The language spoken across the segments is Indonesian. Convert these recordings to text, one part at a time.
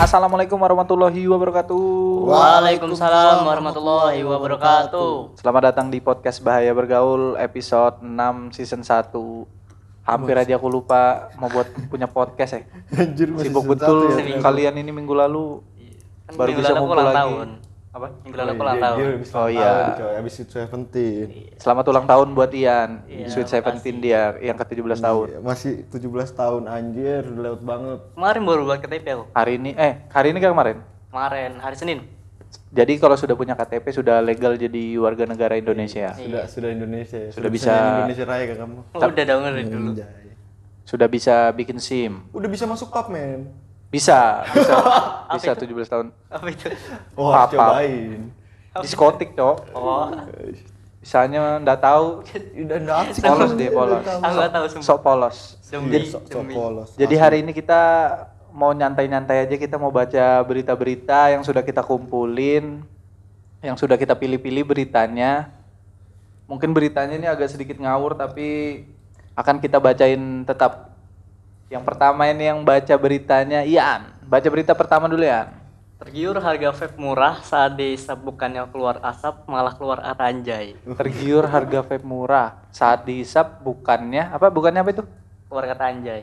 Assalamualaikum warahmatullahi wabarakatuh. Waalaikumsalam warahmatullahi wabarakatuh. Selamat datang di podcast Bahaya Bergaul episode 6 season 1. Hampir aja aku lupa mau buat punya podcast ya. Anjir Sibuk betul ya. kalian ini minggu lalu Kan baru minggu bisa lalu ngumpul ulang lagi. tahun. Apa? Minggu lalu aku Oh, ulang iya, tahun. dia habis Oh, ulang iya. tahun. Habis Sweet Seventeen. Selamat ulang tahun buat Ian. Iya, Sweet Seventeen dia yang ke-17 tahun. Iya, Masih 17 tahun anjir, udah lewat banget. Kemarin baru buat KTP aku. Hari ini eh hari ini kan kemarin. Kemarin hari Senin. Jadi kalau sudah punya KTP sudah legal jadi warga negara Indonesia. Sudah sudah Indonesia. ya. Sudah bisa- Indonesia Raya kan kamu. Udah dong dulu. Sudah bisa bikin SIM. Udah bisa masuk pub, Bisa, bisa. bisa 17 tahun. Apa itu? Wah, pub. cobain. Diskotik, Cok. Oh, Misalnya ndak tahu Udah polos deh, polos. aku nggak tahu sumpah. Sok polos. Demi, Sok sok demi. polos. Jadi hari ini kita mau nyantai-nyantai aja kita mau baca berita-berita yang sudah kita kumpulin, yang sudah kita pilih-pilih beritanya. Mungkin beritanya ini agak sedikit ngawur tapi akan kita bacain tetap. Yang pertama ini yang baca beritanya Ian. Baca berita pertama dulu ya. Tergiur harga vape murah saat dihisap bukannya keluar asap malah keluar aranjay. Tergiur harga vape murah saat dihisap bukannya apa bukannya apa itu? Keluar kata anjay.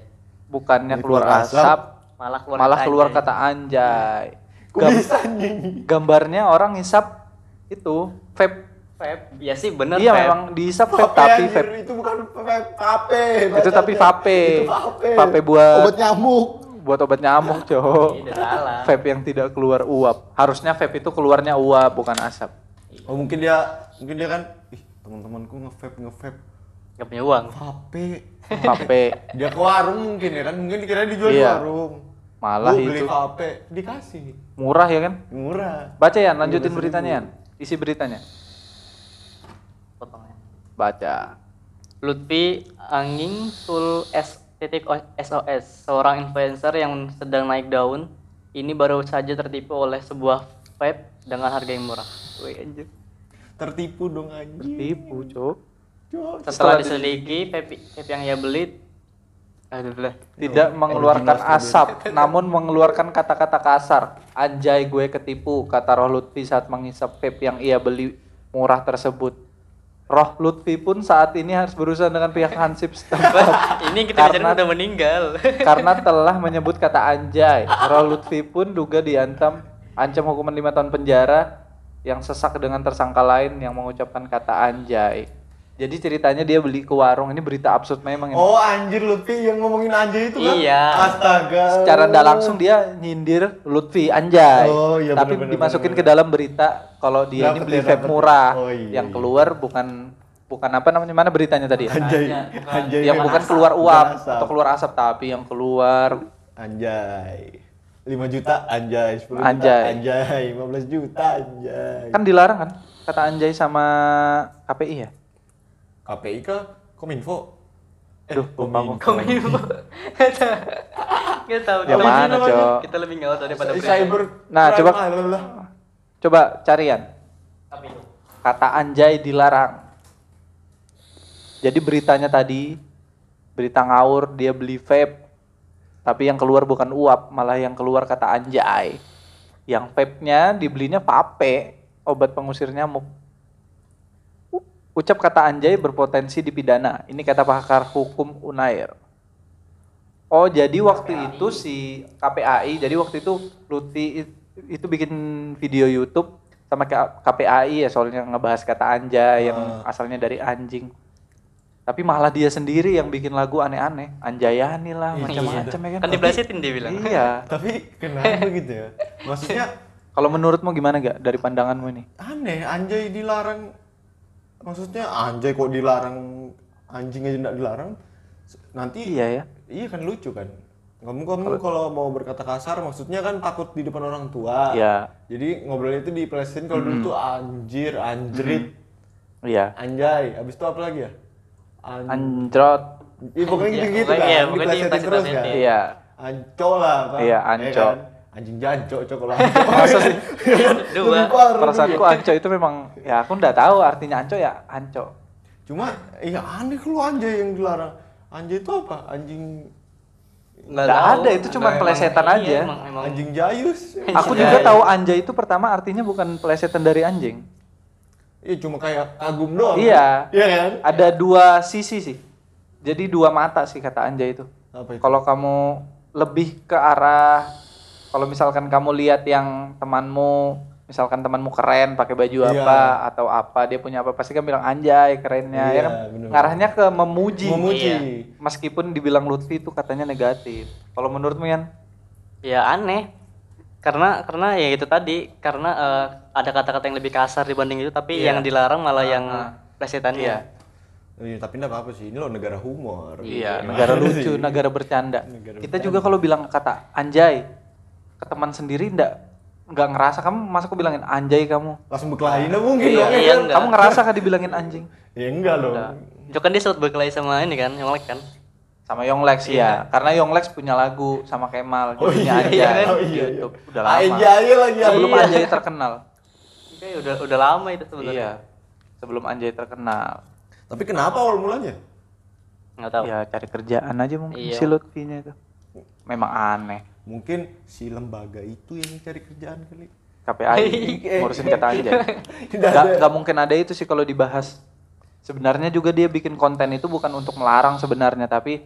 Bukannya Ini keluar keluar asap, asap, Malah keluar malah kata keluar anjay. kata anjay. Gam- gambarnya orang hisap itu vape. Vape. Ya sih bener iya vape. memang dihisap vape Vape, tapi anjir. vape itu bukan vape, vape. itu tapi vape. Itu vape. Vape buat obat nyamuk. buat obat nyamuk. Iya, salah. Vape yang tidak keluar uap. Harusnya vape itu keluarnya uap bukan asap. Oh, mungkin dia mungkin dia kan ih, teman-temanku nge-vape nge-vape. Gak punya uang. Vape. Vape Dia ke warung mungkin ya kan, mungkin dikira dijual di Iya. warung. malah Gua beli itu vape, dikasih. murah ya kan? Murah. Baca ya, lanjutin beritanya ya. Isi beritanya. Baca. Lutfi Anging Tul S titik O- SOS seorang influencer yang sedang naik daun ini baru saja tertipu oleh sebuah vape dengan harga yang murah. Wih, anjir. Tertipu dong anjing. Tipu, Cok. Cok. Setelah diselidiki vape, vape yang ia beli aduh tidak mengeluarkan asap, namun mengeluarkan kata-kata kasar. Anjay gue ketipu, kata Roh Lutfi saat menghisap vape yang ia beli murah tersebut. Roh Lutfi pun saat ini harus berusaha dengan pihak Hansip setempat ini kita Karena- udah meninggal. karena telah menyebut kata anjay. Roh Lutfi pun juga diancam ancam hukuman lima tahun penjara yang sesak dengan tersangka lain yang mengucapkan kata anjay. Jadi ceritanya dia beli ke warung. Ini berita absurd memang ini. Oh anjir Lutfi yang ngomongin anjay itu kan? Iya. Astaga. secara tidak langsung dia nyindir Lutfi anjay. Oh, iya, Tapi bener-bener, dimasukin bener-bener. ke dalam berita kalau dia ini Dapet beli ya, vape murah. Oh, iya, yang iya. keluar bukan bukan apa namanya mana beritanya tadi? Anjay. Bukan. Anjay. yang kan? bukan keluar uap asap. atau keluar asap tapi yang keluar Anjay. 5 juta anjay, 10 Anjay. juta anjay, 15 juta anjay. kan dilarang kan kata anjay sama KPI ya? KPI kah? Kominfo? Eh, Duh, gua. Kominfo. Gak tahu. Yang kita mana, lebih- Cok? Kita lebih ngawal daripada berita. Cyber. Nah, coba- ah. Coba carian. Kata anjay dilarang. Jadi beritanya tadi berita ngawur dia beli vape tapi yang keluar bukan uap malah yang keluar kata anjay. Yang vape-nya dibelinya vape, obat pengusir nyamuk. Ucap kata anjay berpotensi dipidana. Ini kata pakar hukum Unair. Oh, jadi waktu itu si KPAI, jadi waktu itu Lutfi it- itu bikin video YouTube sama KPAI ya soalnya ngebahas kata anjay yang asalnya dari anjing. Tapi malah dia sendiri yang bikin lagu aneh-aneh, anjayani lah, macam-macam ya kan. Kan diplesetin dia bilang. Iya. Tapi kenapa gitu ya? Maksudnya Kalau menurutmu gimana gak dari pandanganmu ini? aneh, anjay dilarang. Maksudnya anjay kok dilarang, anjing aja enggak dilarang. Nanti Iya ya. Iya kan lucu kan. Kamu kamu kalau mau berkata kasar maksudnya kan takut di depan orang tua. Iya. Jadi ngobrolnya itu diplesetin kalau dulu tuh anjir, anjrit, Iya. anjay. Habis itu apa lagi ya? An Anjrot. Iya, pokoknya gitu-gitu pokoknya kan. iya, diplesetin terus kan. Iya. Anco lah, Pak. Iya, Ya anco. kan? Anjing janco cokol anco. Masa sih? Dua. Perasaanku anco itu memang ya aku nggak tahu artinya anco ya anco. Cuma iya aneh kalau anjay yang dilarang. Anjay itu apa? Anjing Nggak ada, itu cuma Emang- pelesetan iya, aja. Emang, emang Anjing jayus. Aku juga tahu anjay itu pertama artinya bukan pelesetan dari anjing. Iya cuma kayak kagum doang. Iya. Iya kan? Ada dua sisi sih. Jadi dua mata sih kata anjay itu. Apa itu? Kalau kamu lebih ke arah kalau misalkan kamu lihat yang temanmu misalkan temanmu keren pakai baju Iya. apa atau apa dia punya apa pasti kan bilang anjay kerennya ya Iya, kan bener. ngarahnya ke memuji Memuji. Iya. meskipun dibilang Lutfi itu katanya negatif kalau menurutmu Yan ya aneh karena karena ya itu tadi karena eh, ada kata-kata yang lebih kasar dibanding itu tapi Iya. yang dilarang malah yang Ah. plesetannya iya Iya, tapi enggak apa-apa sih. Ini lo negara humor. iya Gimana negara lucu negara bercanda Negara kita juga kalau bilang kata anjay ke teman sendiri ndak nggak ngerasa. Kamu masa aku bilangin anjay kamu. Langsung berkelahi nah mungkin iya, dong, ya. iya, kan? enggak. kamu ngerasa kan dibilangin anjing? Ya enggak dong. itu kan dia sempat berkelahi sama ini kan yang kan? Sama Yonglex ya. Karena Yonglex punya lagu sama Kemal Oh judulnya iya, Anjay. oh di iya. YouTube udah lama. Anjay lagi ya. sebelum Iya. Anjay terkenal. Kayak udah udah lama itu sebenarnya. Iya. Sebelum Anjay terkenal. Tapi kenapa awal mulanya? nggak tahu. Ya cari kerjaan aja mungkin Iya. si Lutfinya itu. Memang aneh Mungkin si lembaga itu yang cari kerjaan kali. KPI ngurusin kata Anjay Tidak nggak ada. nggak mungkin ada itu sih kalau dibahas sebenarnya juga dia bikin konten itu bukan untuk melarang sebenarnya tapi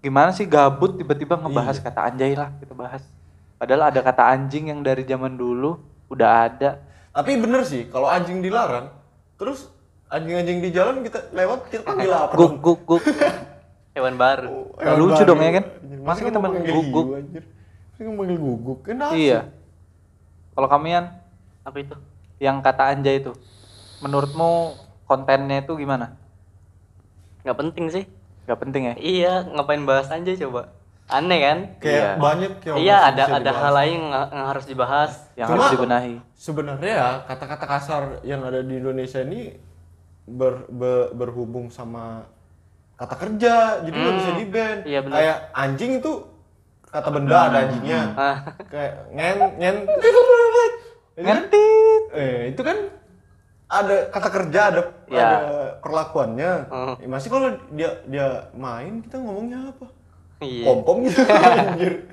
gimana sih gabut tiba-tiba ngebahas Iya. kata anjay lah kita bahas padahal ada kata anjing yang dari zaman dulu udah ada Tapi bener sih, kalau anjing dilarang, terus anjing-anjing di jalan kita lewat kita panggil apa? guk guk guk hewan baru Nggak lucu dong ya kan? Masa kita kayak guguk? anjir. Masa ngomong manggil guguk? Kenapa? iya kalau kalian apa itu yang kata anjay itu menurutmu kontennya itu gimana nggak penting sih Gak penting ya iya ngapain bahas aja coba aneh kan Kayak Iya. banyak yang iya ada ada dibahas. hal lain yang, yang harus dibahas yang Cuma- harus dibenahi Sebenarnya ya kata-kata kasar yang ada di Indonesia ini ber, be- berhubung sama kata kerja, jadi nggak bisa di ban. iya. Kayak anjing itu kata benda ada anjingnya. Ah. Kayak ngen ngen. Itu kan- ngentit Eh itu kan ada kata kerja ada Ya. ada perlakuannya. Hmm. Eh, masih kalau dia dia main kita ngomongnya apa? iya Pom pom gitu anjir.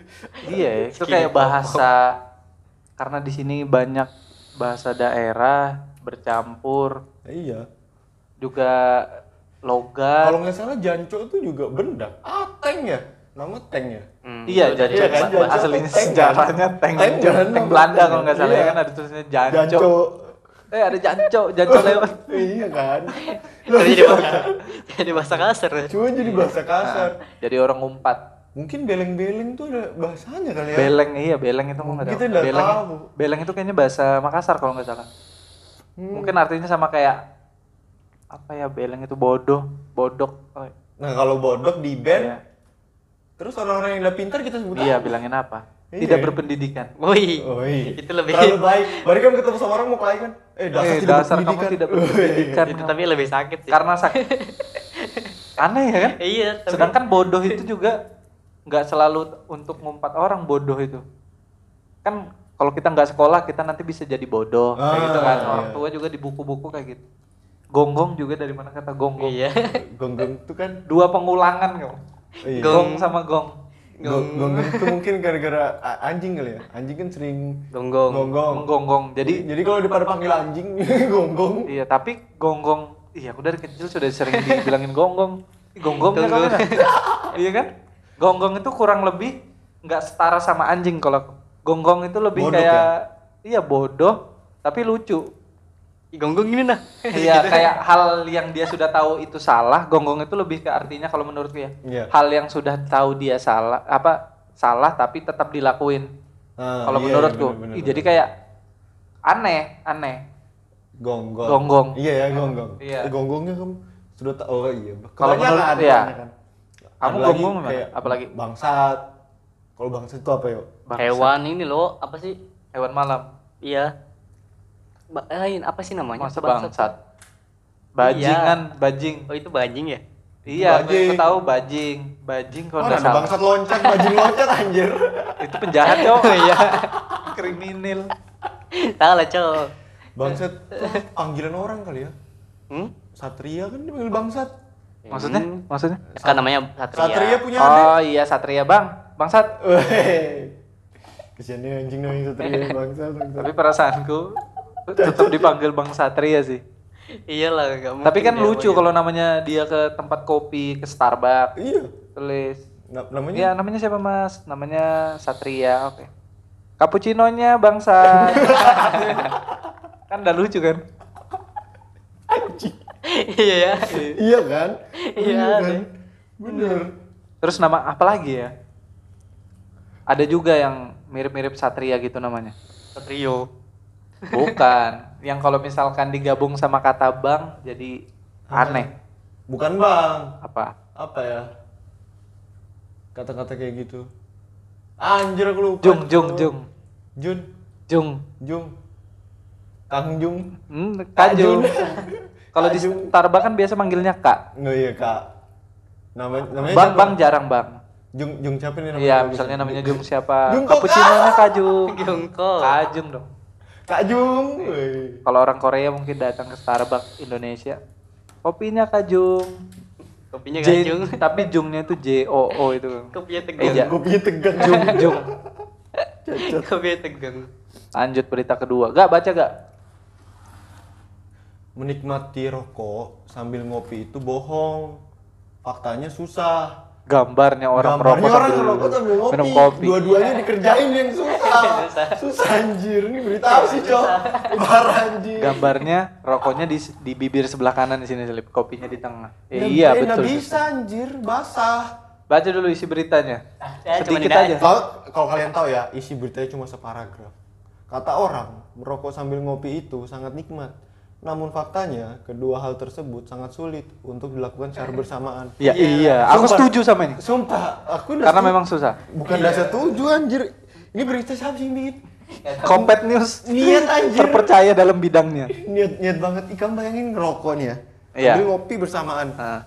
Iya, ya, itu kayak bahasa karena di sini banyak bahasa daerah bercampur, Iya. juga logat. Kalau nggak salah janco itu juga benda. Ah, tank ya? Nama tank ya? Hmm, iya, janco. Iya kan, janco Aslinya tank sejarahnya tank, Tank tank nama Belanda tank. kalau nggak salah ya Iya. kan ada tulisannya janco. Janco. Eh ada janco, janco lewat. iya kan? Jadi bahasa jadi bahasa kasar ya Cuma jadi bahasa kasar. Jadi orang umpat. Mungkin beleng-beleng tuh ada bahasanya kali ya? Beleng iya, beleng itu nggak tahu. nggak Beleng, tahu. beleng itu kayaknya bahasa Makassar kalau nggak salah. Hmm. Mungkin artinya sama kayak apa ya beleng itu bodoh, bodok. Nah kalau bodok di band, iya. terus orang-orang yang udah pintar kita sebut Iya, apa? bilangin apa? Iya. Tidak berpendidikan. woi itu lebih Terlalu baik. Baru kan ketemu sama orang mau kelahi kan? Eh dasar Eh, tidak dasar kamu berpendidikan. tidak berpendidikan. itu tapi lebih sakit sih Karena sakit. Aneh ya kan? iya tapi Sedangkan bodoh itu juga nggak selalu untuk ngumpat orang bodoh itu. Kan kalau kita nggak sekolah kita nanti bisa jadi bodoh kayak Ah, gitu kan. iya. Orang tua juga di buku-buku kayak gitu. Gonggong juga dari mana kata gonggong? iya Gonggong itu kan Dua pengulangan kamu. Iya. Gong sama gong. Gong- Gonggong itu mungkin gara-gara anjing kali ya. Anjing kan sering gonggong gonggong. Menggonggong. Jadi Jadi kalau daripada panggil anjing, gonggong. Iya, tapi gonggong, iya aku dari kecil sudah sering dibilangin gonggong. Gonggong. kan? iya kan? Gonggong itu kurang lebih nggak setara sama anjing kalau. Gonggong itu lebih Bodoh ya? kayak iya bodoh tapi lucu. Gonggong ini nah Iya kayak hal yang dia sudah tahu itu salah. Gonggong itu lebih ke artinya kalau menurutku ya. Iya. Hal yang sudah tahu dia salah apa salah tapi tetap dilakuin. Ah, kalau iya, menurutku, iya, bener, Ih, bener, jadi kayak aneh, aneh. gonggong. Gonggong. Iya ya gonggong. Iya. Eh, gonggongnya kamu sudah tahu. Oh iya. Kalau menurut- iya. Kamu Ada lagi gonggong gimana? kayak Apalagi? bangsat. Kalau bangsat itu apa yuk? Bangsa. hewan ini loh apa sih Hewan malam. iya ba lain apa sih namanya Masa Bangsat. bangsat. Bajingan, bajing. oh itu bajing ya Iya, Bajing. aku tahu bajing. Bajing kalau Oh, ada salah. bangsat loncat, bajing loncat anjir. Itu penjahat, Cok. Iya. Kriminal. salah cowok Bangsat panggilan orang kali ya. hmm? Satria kan dipanggil bangsat. Maksudnya? Hmm. Maksudnya? Kan namanya Satria. Satria punya adik. Oh iya Satria Bang. Bang Sat. Weh. Kesian nih anjing namanya Satria bangsa. bangsa. Tapi perasaanku tetap dipanggil Bang Satria sih. Iyalah, gak mungkin. Tapi kan lucu kalau namanya dia ke tempat kopi, ke Starbucks, Iya. tulis. Na- namanya Ya namanya siapa Mas? Namanya Satria. Oke. Cappuccino-nya Bang Sat. kan udah lucu kan? Iya ya. Iya kan? Iya, kan? Bener. Terus nama apa lagi ya? Ada juga yang mirip-mirip Satria gitu namanya. Satrio. Bukan. yang kalau misalkan digabung sama kata bang jadi aneh. Bukan bang. Apa? Apa ya? Kata-kata kayak gitu. Anjir aku lupa. Jung, Jung, Jung. Jun. Jung. Jung. Kang Jung. Hmm, Kak Kajung. Jun. Kalau di Starbucks kan biasa manggilnya Kak. Nggak iya kak. Namanya namanya Bang, siapa? bang jarang bang. Jung Jung siapa nih namanya? Iya, misalnya namanya Jung siapa? Jung kok Cappuccino-nya Kajung. Jungko. Kajung dong. Kak Jung. Kalau orang Korea mungkin datang ke Starbucks Indonesia. Kopinya Kajung. Kopinya J- gajung. tapi Jungnya itu J O O itu. Kopinya Eh, tegang. ja- Kopinya tegang. Jung, Jung. Kopinya tegang. Lanjut berita kedua. Gak baca gak? Menikmati rokok sambil ngopi itu bohong. Faktanya susah. Gambarnya orang Gambarnya merokok orang sambil, ngerokok sambil ngopi. minum kopi. Dua-duanya dikerjain yang susah. susah anjir. Ini berita apa sih, Cok? Parah anjir. Gambarnya rokoknya di, di bibir sebelah kanan di sini selip, kopinya di tengah. Eh, Ya, iya eh, betul. nggak bisa anjir, basah. Baca dulu isi beritanya. Ya, Sedikit aja. Kalau kalau kalian tahu ya, isi beritanya cuma separagraf. Kata orang, merokok sambil ngopi itu sangat nikmat. Namun faktanya, kedua hal tersebut sangat sulit untuk dilakukan secara bersamaan. Ya iya, aku Sumpah. setuju sama ini. Sumpah, aku udah Karena setuju. memang susah. bukan dah setuju anjir. Ini berita siapa sih yang bikin? Kompet News Niat anjir. terpercaya dalam bidangnya. Niat niat banget. Ikan bayangin ngerokok nih ya. Iya. Sambil ngopi bersamaan. Nah,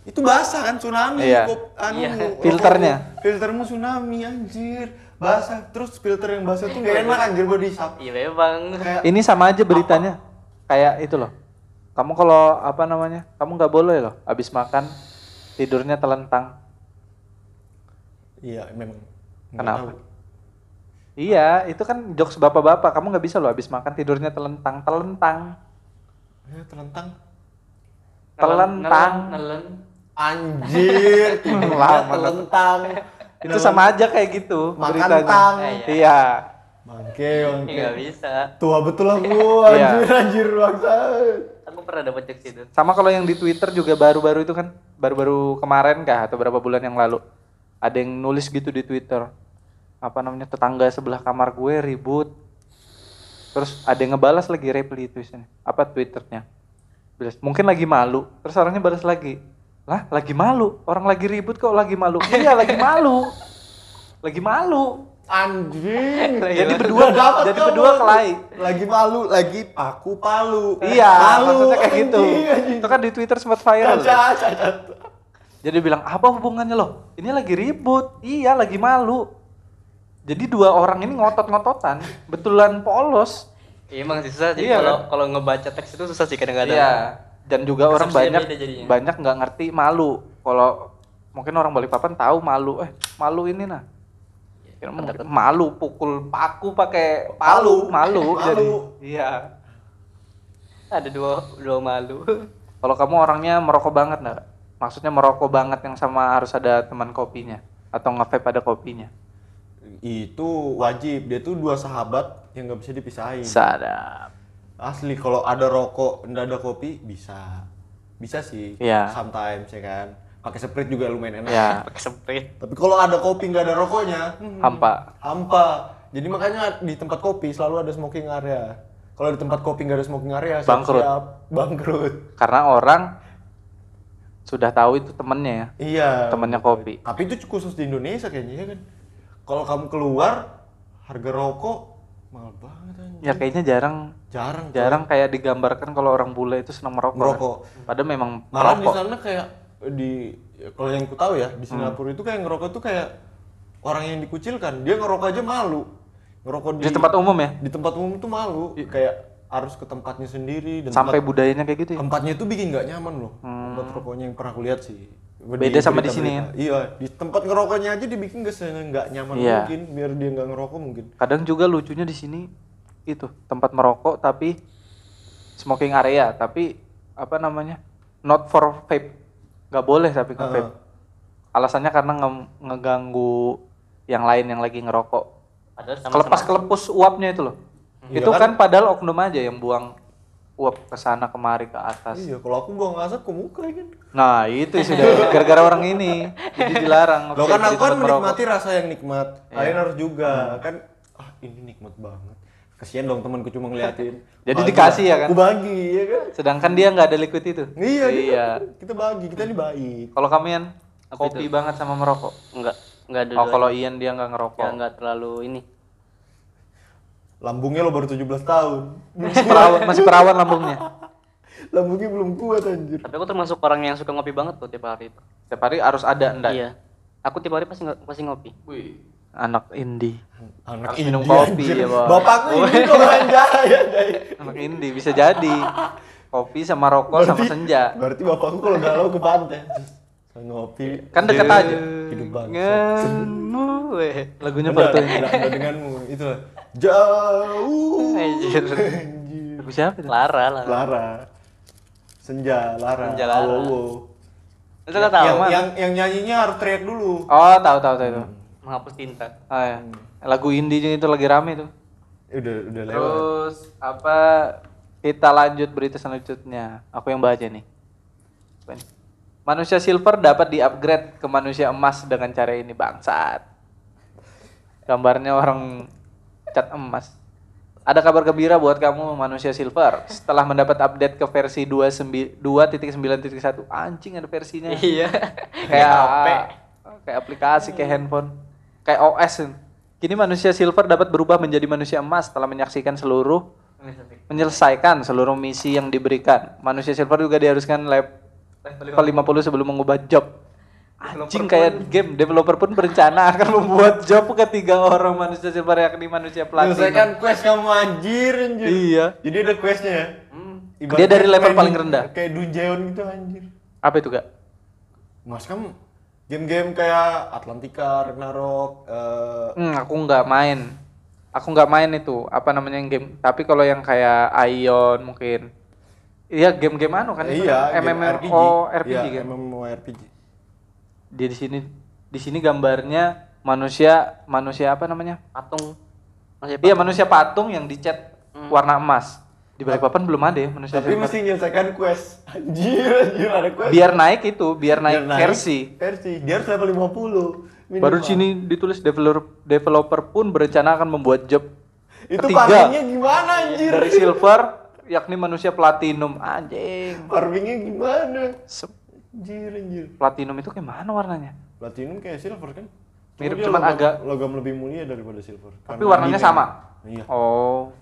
Itu basah kan tsunami. Iya. kop- anu, Iya. rokokmu. Filternya. Filtermu tsunami anjir. Basah. Terus filter yang basah tuh gak enak anjir buat dihisap. Iya memang. Kayak ini sama aja beritanya. Kayak itu loh. Kamu kalau apa namanya? Kamu nggak boleh loh. Abis makan tidurnya telentang. Iya, memang. Kenapa? tahu. Iya, itu kan jokes bapak-bapak. Kamu nggak bisa loh abis makan tidurnya telentang, telentang, Ya, telentang. telentang. Nelen. Anjir, tidurnya Lama. telentang. Itu sama aja kayak gitu Makan tang. Iya. Bangke, bangke. Enggak bisa. Tua betul aku, Iya. anjir, anjir, bangsa. Aku pernah dapat jokes itu. Sama kalau yang di Twitter juga baru-baru itu kan, baru-baru kemarin kah atau berapa bulan yang lalu. Ada yang nulis gitu di Twitter. Apa namanya? Tetangga sebelah kamar gue ribut. Terus ada yang ngebalas lagi reply itu isinya. Apa Twitternya? Bilas, mungkin lagi malu. Terus orangnya balas lagi. Lah, lagi malu. Orang lagi ribut kok lagi malu. iya, lagi malu. Lagi malu. Anjing. Jadi berdua dapat jadi berdua kelahi. Lagi malu, lagi paku palu. Iya, malu. maksudnya kayak gitu. anjing. Itu kan di Twitter sempat viral. Cacat, cacat. Jadi bilang apa hubungannya loh? Ini lagi ribut. Iya, lagi malu. Jadi dua orang ini ngotot-ngototan, betulan polos. Iya emang sih susah sih Iya, kalau kan? kalau ngebaca teks itu susah sih kadang-kadang. Iya. Dan juga orang banyak banyak nggak ngerti malu. Kalau mungkin orang Balikpapan tahu malu. Eh, malu ini nah. Malu pukul paku pakai palu, malu, Malu. jadi. Iya. Ada dua dua malu. Kalau kamu orangnya merokok banget nggak? Maksudnya merokok banget yang sama harus ada teman kopinya atau nge-vape ada kopinya? Itu wajib. Dia tuh dua sahabat yang nggak bisa dipisahin. Sadap. Asli kalau ada rokok nggak ada kopi bisa. Bisa sih. Iya. Sometimes ya kan. Pakai sprit juga lumayan enak. Ya, Pakai sprit. Tapi kalau ada kopi nggak ada rokoknya, hmm, hampa. hampa. Jadi makanya di tempat kopi selalu ada smoking area. Kalau di tempat kopi nggak ada smoking area, Bangkrut. siap-siap bangkrut. Karena orang sudah tahu itu temennya ya, Iya. temennya kopi. Tapi itu khusus di Indonesia kayaknya ya kan. Kalau kamu keluar, harga rokok mahal banget anjing. Ya kayaknya jarang Jarang. jarang kayak digambarkan kalau orang bule itu senang merokok. Merokok. kan. Padahal memang Malah di merokok. sana kayak di kalau yang ku tahu ya di Singapura itu kayak ngerokok tuh kayak orang yang dikucilkan. Dia ngerokok aja malu. Ngerokok di, Di tempat umum ya? di tempat umum tuh malu. Kayak harus ke tempatnya sendiri dan Sampai budayanya kayak gitu ya. tempatnya itu bikin nggak nyaman loh tempat rokoknya yang pernah aku lihat sih Beda sama di sini ya? iya di tempat ngerokoknya aja dibikin nggak nyaman Iya. mungkin biar dia nggak ngerokok mungkin Kadang juga lucunya di sini itu tempat merokok tapi smoking area tapi apa namanya not for vape nggak boleh tapi ke vape alasannya karena nge- ngeganggu yang lain yang lagi ngerokok. Padahal sama kelepas kelepus uapnya itu loh. Iya itu kan? padahal oknum aja yang buang uap ke sana kemari ke atas. Iya kalau aku buang asap ke muka ya kan. Nah itu sudah gara-gara orang ini. Jadi dilarang. Lo kan aku kan menikmati rasa yang nikmat. Iya. kalian harus juga. Hmm. kan ah ini nikmat banget kasihan dong temanku cuma ngeliatin. Jadi Bagi dikasih ya kan? aku bagi ya kan? Sedangkan dia nggak ada liquid itu. Iya iya. iya kita bagi kita ini baik kalau kalian kopi banget sama merokok? Enggak enggak dulu oh kalau Ian dia nggak ngerokok. Ya enggak terlalu ini. Lambungnya lo baru 17 tahun. Masih perawan masih perawan lambungnya? Lambungnya belum kuat anjir. Tapi aku termasuk orang yang suka ngopi banget tuh tiap hari itu. Setiap hari harus ada enggak iya. Aku tiap hari pasti pasti ngopi. Wih, anak indie anak Harus minum India, kopi anjir. ya, Bang. bapakku ini dong anjay anjay. anak indie bisa jadi. Kopi sama rokok sama senja. berarti bapakku kalau galau ke pantai. Saya ngopi. Kan deket aja. Hidup weh. lagunya ini udah, udah denganmu. Itu. Lah jauh. Anjir. lagu siapa itu? Lara lah Lara. Senja Lara. Senja, Lara. Awowo. itu tahu yang, yang yang nyanyinya harus teriak dulu. Oh tahu tahu tahu itu menghapus tinta oh, ya. lagu indie itu lagi rame tuh. Udah udah lewat. Terus apa kita lanjut berita selanjutnya. Aku yang baca nih. Manusia silver dapat di-upgrade ke manusia emas dengan cara ini bangsat. Gambarnya orang cat emas. Ada kabar gembira buat kamu manusia silver. Setelah mendapat update ke versi 2.9.1 anjing ada versinya. Iya. Kayak kayak aplikasi kayak handphone kayak OS kini manusia silver dapat berubah menjadi manusia emas setelah menyaksikan seluruh menyelesaikan seluruh misi yang diberikan. Manusia silver juga diharuskan lab level 50 sebelum mengubah job. Anjing kayak game developer pun berencana akan membuat job ketiga orang manusia silver yakni manusia platinum. Selesaikan quest kamu anjir anjir. Iya. Jadi ada questnya ya? Ibaratnya Dia dari level paling rendah. kayak Dungeon gitu anjir. Apa itu gak mas kamu game-game kayak Atlantica Ragnarok eh, Hmm, aku nggak main. Aku nggak main itu. Apa namanya yang game? Tapi kalau yang kayak Ion mungkin. Iya, game-game anu kan itu iya game MMO RPG Iya, kan. MMORPG Dia di sini di sini gambarnya manusia manusia apa namanya? patung masih Iya, manusia patung yang dicat warna emas. Di Balikpapan belum ada ya manusia tapi mesti menyelesaikan quest. Anjir anjir ada quest. Biar naik itu, biar naik, Biar versi. versi. Dia harus level 50 minimal. Baru sini ditulis developer developer pun berencana akan membuat job itu ketiga. gimana anjir? Dari silver yakni manusia platinum. Anjing. Farmingnya gimana? Se- anjir anjir. Platinum itu kayak mana warnanya? Platinum kayak silver kan? Cuma Mirip, cuman logam, agak- logam lebih mulia daripada silver. Tapi warnanya sama? Iya. Oh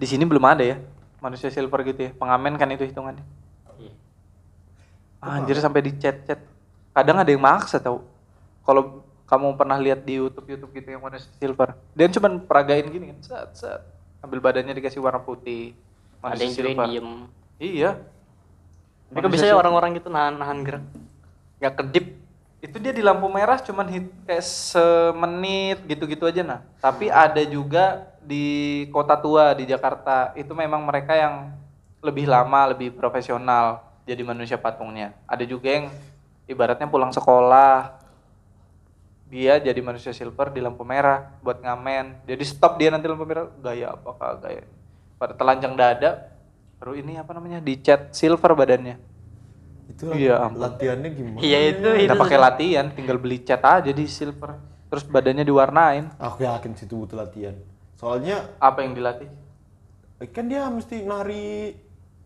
di sini belum ada ya. Manusia silver gitu ya. Pengamen kan itu hitungannya. Iya. anjir sampai di chat. Chat kadang ada yang maksa tau. Kalau kamu pernah lihat di YouTube YouTube gitu yang manusia silver. Dia cuma peragain gini kan. Set set. Ambil badannya dikasih warna putih. Ada manusia yang juga silver. diem. Iya. Tapi kok bisa ya orang-orang gitu nahan nahan gerak? Nggak kedip itu dia di lampu merah cuman hit kayak semenit gitu-gitu aja nah. Tapi ada juga di kota tua di Jakarta. Itu memang mereka yang lebih lama lebih profesional jadi manusia patungnya. Ada juga yang ibaratnya pulang sekolah dia jadi manusia silver di lampu merah buat ngamen. Jadi stop dia nanti lampu merah gaya apa gaya pada telanjang dada baru ini apa namanya dicat silver badannya itu Iya, latihannya gimana iya itu itu Nggak pakai latihan, tinggal beli cat aja di silver. Terus badannya diwarnain. aku yakin situ butuh latihan soalnya Apa yang dilatih? eh, kan dia mesti nari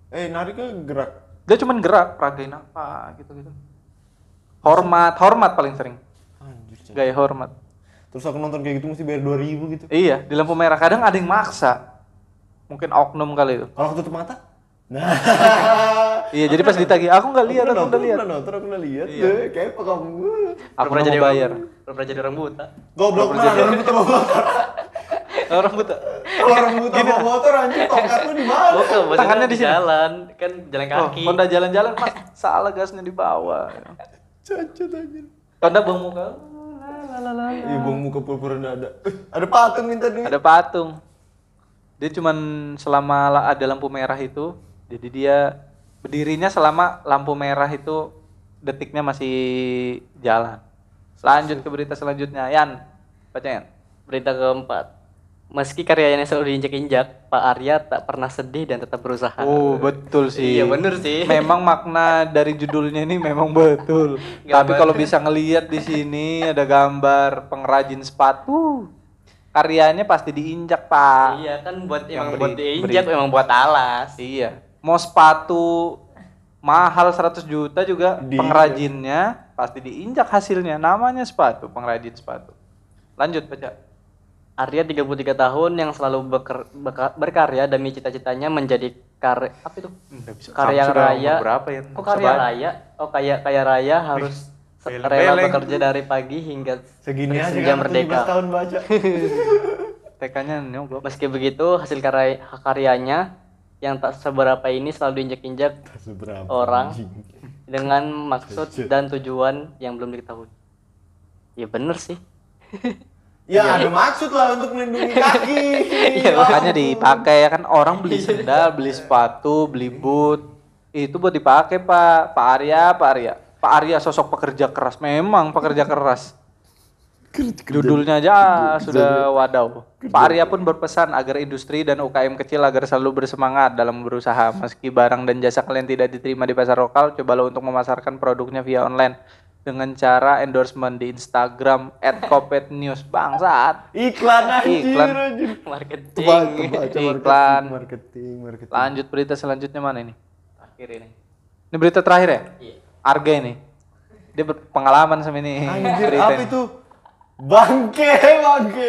eh nari kan gerak Dia cuman gerak, peragain apa gitu-gitu. Hormat, hormat paling sering. anjir. Gaya hormat. terus aku nonton kayak gitu mesti bayar 2000 gitu Iya, di lampu merah kadang ada yang maksa. Mungkin oknum kali itu. kalau aku tutup mata nah Iya, jadi pas ditagih, aku nggak lihat, aku udah lihat. pernah nonton, aku udah lihat. Iya. Deh, kayak apa kamu? Aku pernah jadi bayar. orang, pernah jadi orang buta Goblok lah, orang kita mau bakar. Orang buta. Orang buta bawa motor anjir tongkat lu di mana? Tangannya di jalan, kan jalan Oh, kaki. Honda jalan-jalan mas salah gasnya di bawah. Cacat anjir. Honda bang muka. la, la, la, la. Ih, bong muka pura-pura nggak ada. Eh, ada patung minta duit. Ada patung. Dia cuman selama la- ada lampu merah itu, jadi dia berdirinya selama lampu merah itu detiknya masih jalan. Lanjut ke berita selanjutnya, Yan. Baca Yan. Berita keempat. Meski karyanya selalu diinjak-injak, Pak Arya tak pernah sedih dan tetap berusaha. Oh betul sih. Iya, bener sih. Memang makna dari judulnya ini memang betul. Tapi kalau bisa ngelihat di sini ada gambar pengrajin sepatu, karyanya pasti diinjak pak. Iya kan buat Yang emang beri- buat diinjak, beri- emang buat alas. Iya. Mau sepatu mahal 100 juta juga Diinjak. pengrajinnya pasti diinjak hasilnya. Namanya sepatu, pengrajin sepatu. Lanjut baca. Arya 33 tahun yang selalu beker- beka- berkarya demi cita-citanya menjadi karya apa itu? Bisa. Karya raya. berapa ya? Kok karya Sebanyak. raya? Oh kaya kaya raya harus rela bekerja dari pagi hingga Segini aja senja kan merdeka. 17 tahun baca. TK-nya nyogok. Meski begitu, hasil karya karyanya yang tak seberapa ini selalu diinjak-injak Seberapa orang anjing. dengan maksud dan tujuan yang belum diketahui. Ya bener sih. Ya ada maksud lah untuk melindungi kaki. Iya, Makanya dipakai ya kan orang beli sendal, beli sepatu, beli boot. Itu buat dipakai Pak. Pak Arya, Pak Arya. Pak Arya sosok pekerja keras. Memang pekerja keras. Judulnya aja sudah wadaw. Pak Arya pun berpesan agar industri dan UKM kecil agar selalu bersemangat dalam berusaha. Meski barang dan jasa kalian tidak diterima di pasar lokal, cobalah untuk memasarkan produknya via online dengan cara endorsement di Instagram @kopetnews bangsat. Iklan anjir Iklan. anjir. Marketing. Coba coba coba Iklan. marketing, marketing. Lanjut berita selanjutnya mana ini? Akhir ini. Ini berita terakhir ya? Iya. Arga ini. Dia berpengalaman sama ini. Anjir, berita apa ini. itu? Bangke, bangke.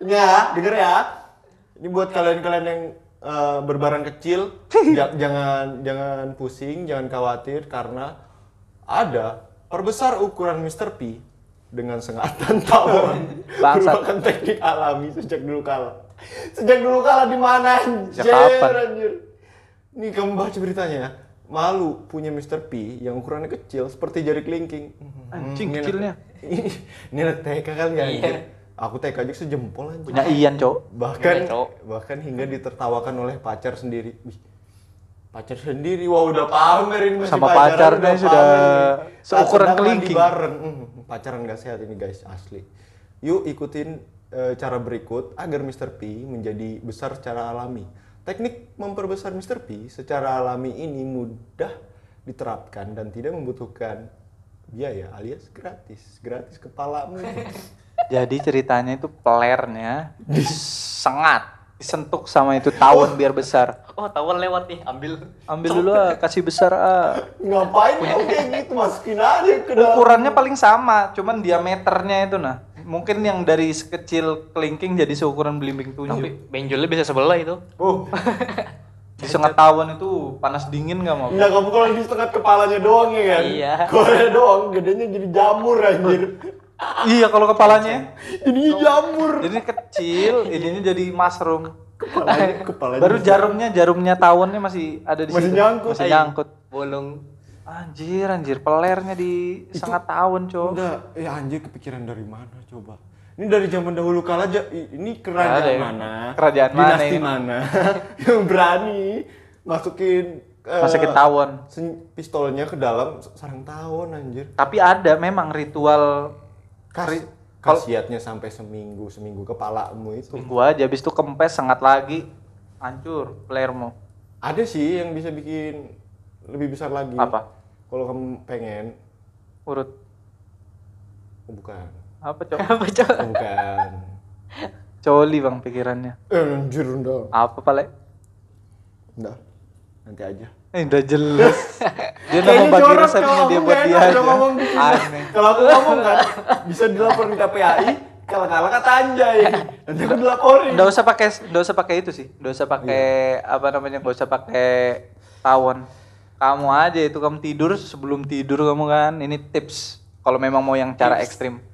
Ya, denger ya. Ini buat kalian-kalian yang eh, berbarang kecil, ja- jangan jangan pusing, jangan khawatir karena ada perbesar ukuran Mr. P dengan sengatan tawon merupakan teknik alami sejak dulu kala. Sejak dulu kala di mana anjir? Anjir? Nih kamu baca beritanya ya. Malu punya Mr. P yang ukurannya kecil seperti jari kelingking. Anjing, anak- kecilnya. Ini anak TK kali ya Iya. Aku TK aja sejempol anjir. Punya Ian, Cok. Bahkan Cok. bahkan hingga ditertawakan oleh pacar sendiri. Wih, pacar sendiri, wah udah pamer ini masih Sama pacarnya udah sudah seukuran kelingking. bareng. Hmm, pacaran gak sehat ini guys, asli. Yuk ikutin eh, cara berikut agar Mr. P menjadi besar secara alami. Teknik memperbesar Mr. P secara alami ini mudah diterapkan dan tidak membutuhkan biaya alias gratis. Gratis kepalamu. Jadi ceritanya itu pelernya disengat, disentuk sama itu tawon biar besar. Oh, tawon lewat nih, ambil. Ambil dulu ah, kasih besar ah. Ngapain kamu kayak gitu? Masukin aja ke dalam. Ukurannya paling sama, cuman diameternya itu nah. Mungkin yang dari sekecil kelingking jadi seukuran belimbing Tapi tunjuk. benjolnya bisa sebelah itu. Oh, Disengat tawon itu panas dingin gak mau? enggak kamu kalau di setengah kepalanya doang ya kan? Iya. Kepalanya doang, gedenya jadi jamur anjir. Iya kalau kepalanya. Jadinya jamur. Jadi kecil, ininya jadi mushroom. Kepalanya, kepalanya Baru jarumnya, jarumnya tawonnya masih ada di Masih situ. nyangkut. Masih nyangkut. Bolong. Anjir, anjir, pelernya di sangat tawon, cowok. Enggak, eh anjir kepikiran dari mana coba? Ini dari zaman dahulu kala aja, ini kerajaan ya. mana? Kerajaan mana Dinasti ini? mana? yang berani masukin eh, Masukin tawon. pistolnya ke dalam sarang tawon anjir. Tapi ada memang ritual Kas, Ri- khasiatnya sampai seminggu, seminggu kepalamu itu. minggu aja, habis itu kempes sangat lagi, hancur pelermu. Ada sih yang bisa bikin lebih besar lagi. Apa? Kalau kamu pengen, Urut. oh, bukan. Apa, cowok? Apa, Cok? Bukan. Coli bang pikirannya. eh, anjir udah. Apa pale? Udah. Nanti aja. Eh, udah jelas. dia mau bagi resepnya dia buat dia aja. gitu. Aneh. Kalau aku ngomong kan, bisa dilaporin ke KPAI, kalau kalah kata anjay. Nanti aku dilaporin. Nggak usah pakai, nggak usah pakai itu sih. Nggak usah pakai apa namanya? Nggak usah pakai tawon. Kamu aja itu kamu tidur sebelum tidur kamu kan. Ini tips. Kalau memang mau yang cara ekstrim.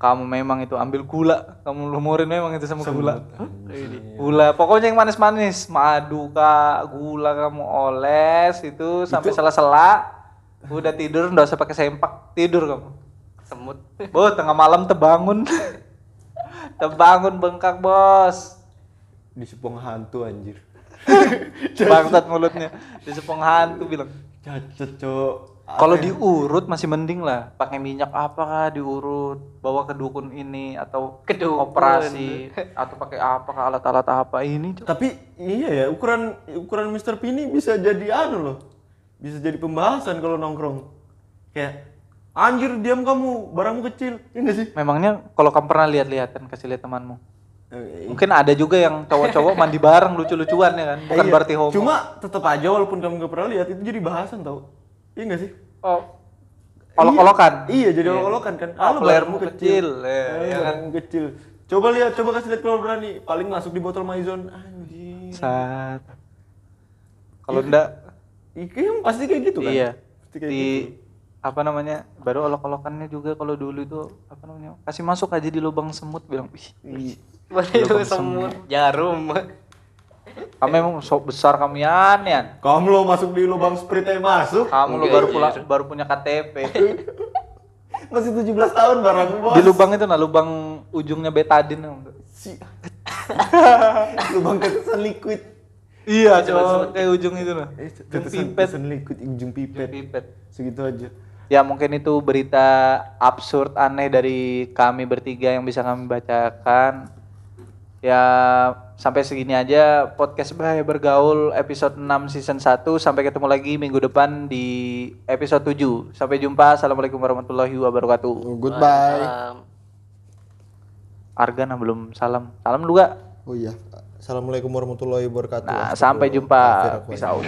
Kamu memang itu ambil gula, kamu lumurin memang itu sama gula. Semut, Ini. Gula, pokoknya yang manis-manis, madu kak, gula kamu oles itu sampai sela-sela, udah tidur, nggak usah pakai sempak, tidur kamu. Semut. Bo, tengah malam terbangun, terbangun bengkak bos, Di sepong hantu anjir. bangsat mulutnya, di sepong hantu bilang. Cacat, Cok. Kalau diurut masih mending lah, pakai minyak apa kah diurut, bawa ke dukun ini atau Ke dukun. operasi atau pakai apa kah alat-alat apa ini. Cok. Tapi iya ya, ukuran ukuran Mr. P ini bisa jadi anu loh. Bisa jadi pembahasan kalau nongkrong. Kayak anjir diam kamu, barangmu kecil. Iya enggak sih? Memangnya kalau kamu pernah lihat-lihat kan kasih lihat temanmu. Eh, Mungkin ada juga yang cowok-cowok mandi bareng lucu-lucuan ya kan, bukan iya. berarti homo. Cuma tetap aja walaupun kamu nggak pernah lihat itu jadi bahasan tau. Iya enggak sih? oh, olok-olokan. Iya, jadi olok-olokan kan. Ah, Halo, playermu barangmu kecil, eh, Eh, ya kan? barangmu kecil. Coba lihat, coba kasih lihat kalau berani. Paling masuk di botol maizon. Anjir. Sat. Kalau enggak Iya, pasti kayak gitu kan? iya. Pasti kayak Di gitu. apa namanya? Baru olok-olokannya juga kalau dulu itu apa namanya? Kasih masuk aja di lubang semut bilang, "Ih, Iya. Itu semut, jarum. Kamu emang sok besar kamian ya. Kamu lo masuk di lubang sprite aja masuk. Kamu lo baru iya. pula, baru punya KTP. Masih 17 tahun barang bos. di lubang itu nah, lubang ujungnya betadin. Si. lubang tetesan liquid. Iya, coba kayak ujung itu nah. Eh, Ujung pipet. tetesan liquid ujung Ujung pipet. pipet. Segitu aja. Ya mungkin itu berita absurd aneh dari kami bertiga yang bisa kami bacakan. Ya sampai segini aja podcast Bahaya Bergaul episode 6 season 1 sampai ketemu lagi minggu depan di episode 7. Sampai jumpa. Assalamualaikum warahmatullahi wabarakatuh. Goodbye. Argana belum salam. Salam dulu gak? Oh iya. Assalamualaikum warahmatullahi wabarakatuh. Nah, sampai jumpa. Peace out.